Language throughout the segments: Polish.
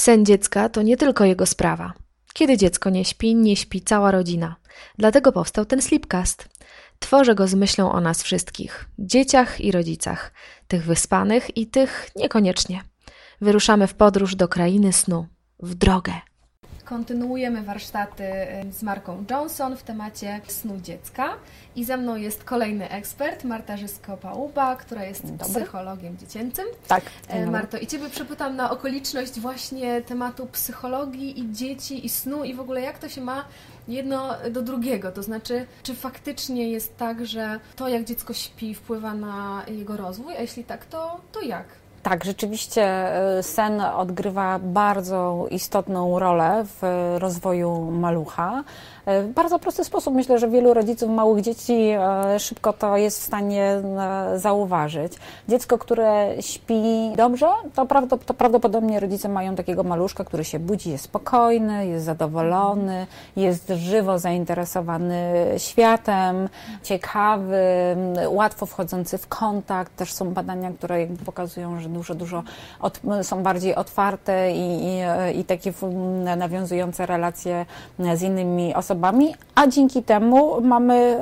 Sen dziecka to nie tylko jego sprawa. Kiedy dziecko nie śpi, nie śpi cała rodzina. Dlatego powstał ten Sleepcast. Tworzę go z myślą o nas wszystkich dzieciach i rodzicach, tych wyspanych i tych niekoniecznie. Wyruszamy w podróż do krainy snu, w drogę. Kontynuujemy warsztaty z Marką Johnson w temacie snu dziecka. I ze mną jest kolejny ekspert, Marta Żysko-Pałuba, która jest psychologiem dziecięcym. Tak. E, Marto, i Ciebie przepytam na okoliczność właśnie tematu psychologii i dzieci i snu i w ogóle jak to się ma jedno do drugiego. To znaczy, czy faktycznie jest tak, że to jak dziecko śpi wpływa na jego rozwój, a jeśli tak, to, to jak? Tak, rzeczywiście e, sen odgrywa bardzo istotną rolę w rozwoju malucha. E, w bardzo prosty sposób myślę, że wielu rodziców małych dzieci e, szybko to jest w stanie zauważyć. Dziecko, które śpi dobrze, to, prawdopodobnie rodzice mają takiego maluszka, który się budzi, jest spokojny, jest zadowolony, jest żywo zainteresowany światem, ciekawy, łatwo wchodzący w kontakt. Też są badania, które pokazują, że dużo, dużo od, są bardziej otwarte i, i, i takie nawiązujące relacje z innymi osobami a dzięki temu mamy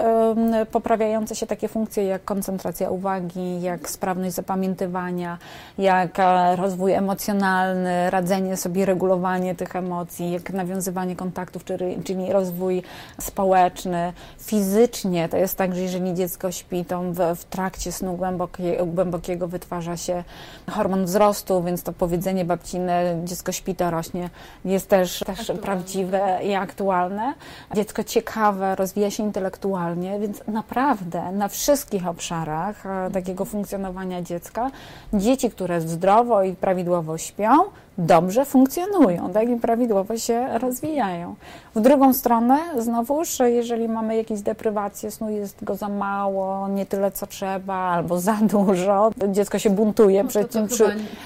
poprawiające się takie funkcje jak koncentracja uwagi, jak sprawność zapamiętywania, jak e, rozwój emocjonalny, radzenie sobie, regulowanie tych emocji, jak nawiązywanie kontaktów, czyli rozwój społeczny. Fizycznie to jest tak, że jeżeli dziecko śpi, to w, w trakcie snu głębokie, głębokiego wytwarza się hormon wzrostu, więc to powiedzenie babcine, dziecko śpi, to rośnie, jest też, też prawdziwe i aktualne. Dziecko ciekawe, rozwija się intelektualnie, więc naprawdę na wszystkich obszarach e, takiego funkcjonowania dziecka, dzieci, które zdrowo i prawidłowo śpią, dobrze funkcjonują, tak i prawidłowo się rozwijają. W drugą stronę, znowuż, jeżeli mamy jakieś deprywacje snu, jest go za mało, nie tyle co trzeba, albo za dużo, dziecko się buntuje no, przed tym. To,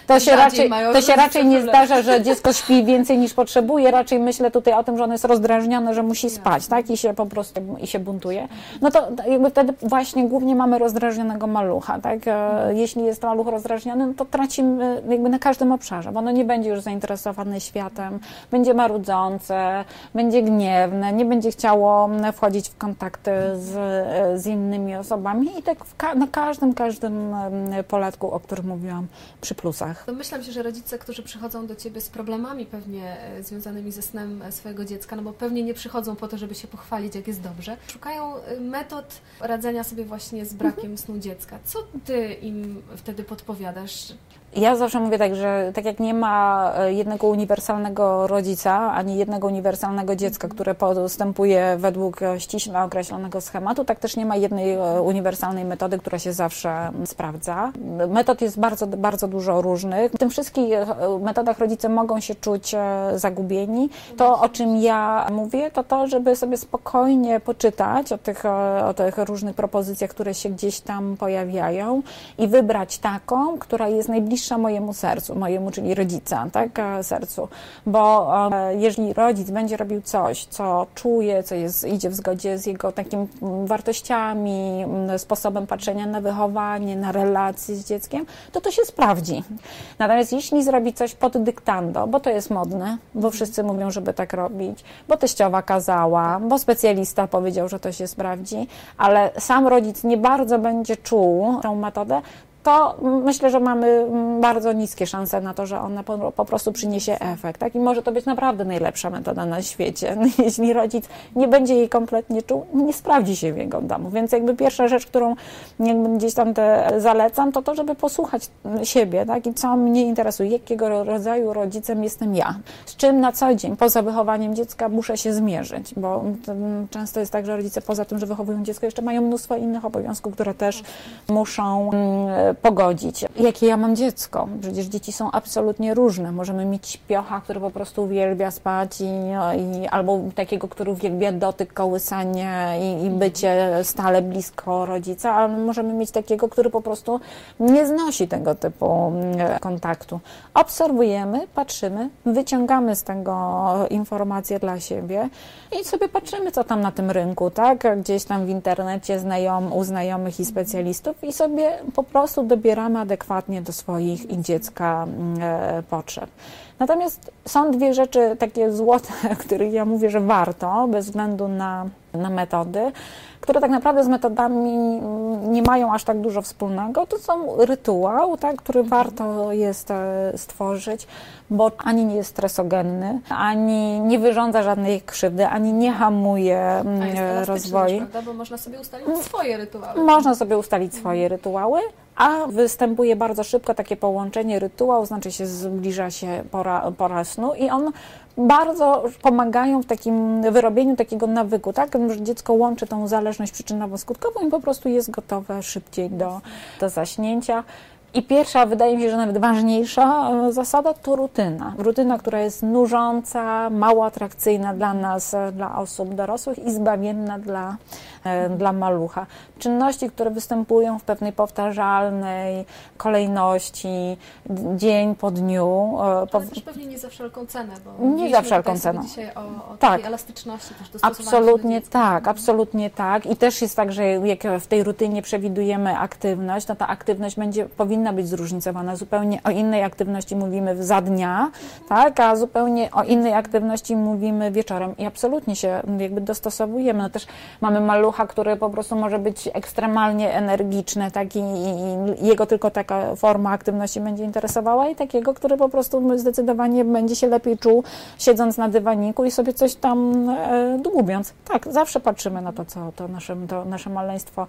to, się raczej, to się raczej nie zdarza, że dziecko śpi więcej niż potrzebuje, raczej myślę tutaj o tym, że ono jest rozdrażnione, że musi spać, tak, i się po prostu i się buntuje. No to jakby wtedy właśnie głównie mamy rozdrażnionego malucha, tak. E, jeśli jest maluch rozdrażniony, no to tracimy jakby na każdym obszarze, bo ono nie będzie będzie już zainteresowany światem, będzie marudzące, będzie gniewne, nie będzie chciało wchodzić w kontakty z, z innymi osobami i tak ka na każdym, każdym poletku, o którym mówiłam, przy plusach. Domyślam się, że rodzice, którzy przychodzą do Ciebie z problemami pewnie e, związanymi ze snem e, swojego dziecka, no bo pewnie nie przychodzą po to, żeby się pochwalić, jak jest dobrze, szukają e, metod radzenia sobie właśnie z brakiem mhm. snu dziecka. Co Ty im wtedy podpowiadasz? Ja zawsze mówię tak, że tak jak nie ma e, jednego uniwersalnego rodzica, ani jednego uniwersalnego dziecka, mhm. które postępuje według e, ściśle określonego schematu, tak też nie ma jednej e, uniwersalnej metody, która się zawsze sprawdza. Metod jest bardzo, bardzo dużo różnych. W tym wszystkich metodach rodzice mogą się czuć zagubieni. To, o czym ja mówię, to to, żeby sobie spokojnie poczytać o tych, o tych różnych propozycjach, które się gdzieś tam pojawiają i wybrać taką, która jest najbliższa mojemu sercu, mojemu, czyli rodzica, tak, e, sercu. Bo e, jeżeli rodzic będzie robił coś, co czuje, co jest, idzie w zgodzie z jego takim wartościami, sposobem patrzenia na wychowanie, na relacje z dzieckiem, to to się sprawdzi. Natomiast jeśli zrobi coś pod dyktando, bo to jest modne, bo wszyscy mówią, żeby tak robić, bo teściowa kazała, bo specjalista powiedział, że to się sprawdzi, ale sam rodzic nie bardzo będzie czuł tą metodę, to myślę, że mamy bardzo niskie szanse na to, że ona po, po, prostu przyniesie efekt. Tak? I może to być naprawdę najlepsza metoda na świecie. Jeśli rodzic nie będzie jej kompletnie czuł, nie sprawdzi się w jego domu. Więc jakby pierwsza rzecz, którą gdzieś tam te zalecam, to to, żeby posłuchać siebie tak? i co mnie interesuje, jakiego rodzaju rodzicem jestem ja. Z czym na co dzień, poza wychowaniem dziecka, muszę się zmierzyć, bo często jest tak, że rodzice poza tym, że wychowują dziecko, jeszcze mają mnóstwo innych obowiązków, które też muszą pogodzić. Jakie ja mam dziecko? Przecież dzieci są absolutnie różne. Możemy mieć śpiocha, który po prostu uwielbia spać i, i albo takiego, który uwielbia dotyk, kołysanie i, i bycie stale blisko rodzica, ale możemy mieć takiego, który po prostu nie znosi tego typu mm, kontaktu. Obserwujemy, patrzymy, wyciągamy z tego informacje dla siebie i sobie patrzymy, co tam na tym rynku, tak? Gdzieś tam w internecie znajom, u znajomych i specjalistów i sobie po prostu prostu dobieramy adekwatnie do swoich i dziecka e, potrzeb. Natomiast są dwie rzeczy takie złote, których ja mówię, że warto, bez względu na, na metody, które tak naprawdę z metodami nie mają aż tak dużo wspólnego. To są rytuał, tak, który warto jest e, stworzyć, bo ani nie jest stresogenny, ani nie wyrządza żadnej krzywdy, ani nie hamuje rozwoju. Prawda? Bo można sobie ustalić swoje rytuały. Można sobie ustalić swoje rytuały, a występuje bardzo szybko takie połączenie rytuał, znaczy się zbliża się pora, pora snu i on bardzo pomagają w takim wyrobieniu takiego nawyku, tak? Że dziecko łączy tą zależność przyczynowo-skutkową i po prostu jest gotowe szybciej do, do zaśnięcia. I pierwsza, wydaje mi się, że nawet ważniejsza e, zasada to rutyna. Rutyna, która jest nużąca, mało atrakcyjna dla nas, e, dla osób dorosłych i zbawienna dla, e, dla malucha. Czynności, które występują w pewnej powtarzalnej kolejności, dzień po dniu. Ale też pewnie nie za wszelką cenę, bo nie za wszelką cenę. dzisiaj o, o tak. elastyczności też Absolutnie tak, absolutnie tak. I też jest tak, że jak w tej rutynie przewidujemy aktywność, to ta aktywność będzie, powinna powinna być zróżnicowana. Zupełnie o innej aktywności mówimy za dnia, tak, a zupełnie o innej aktywności mówimy wieczorem i absolutnie się jakby dostosowujemy. No też mamy malucha, który po prostu może być ekstremalnie energiczny, tak, i, i jego tylko taka forma aktywności będzie interesowała i takiego, który po prostu zdecydowanie będzie się lepiej czuł siedząc na dywaniku i sobie coś tam e, dłubiąc. Tak, zawsze patrzymy na to, co to nasze, to nasze maleństwo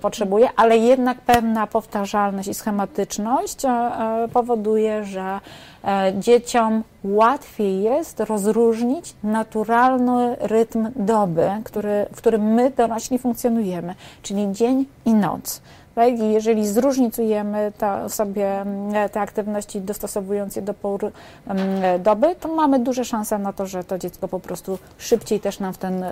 potrzebuje, ale jednak pewna powtarzalność i schemat automatyczność e, e, powoduje, że e, dzieciom łatwiej jest rozróżnić naturalny rytm doby, który, w którym my dorośli funkcjonujemy, czyli dzień i noc. Tak? I jeżeli zróżnicujemy sobie te aktywności, dostosowując je do pór doby, to mamy duże szanse na to, że to dziecko po prostu szybciej też nam w ten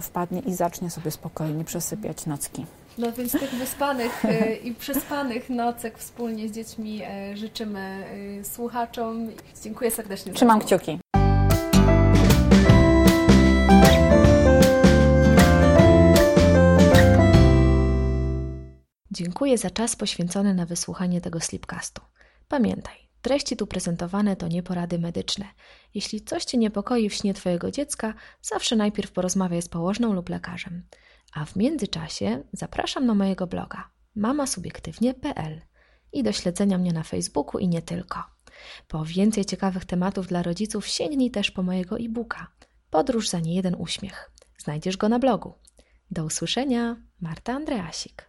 wpadnie i zacznie sobie spokojnie przesypiać nocki. No więc tych wyspanych e, i przespanych nocek wspólnie z dziećmi e, życzymy e, słuchaczom. Dziękuję serdecznie. Trzymam kciuki. Dziękuję za czas poświęcony na wysłuchanie tego slipcastu. Pamiętaj, treści tu prezentowane to nie porady medyczne. Jeśli coś Cię niepokoi w śnie Twojego dziecka, zawsze najpierw porozmawiaj z położną lub lekarzem. A w międzyczasie zapraszam na mojego bloga mamasubiektywnie.pl i do śledzenia mnie na Facebooku i nie tylko. Po więcej ciekawych tematów dla rodziców sięgnij też po mojego e-booka Podróż za niejeden uśmiech. Znajdziesz go na blogu. Do usłyszenia, Marta Andreasik.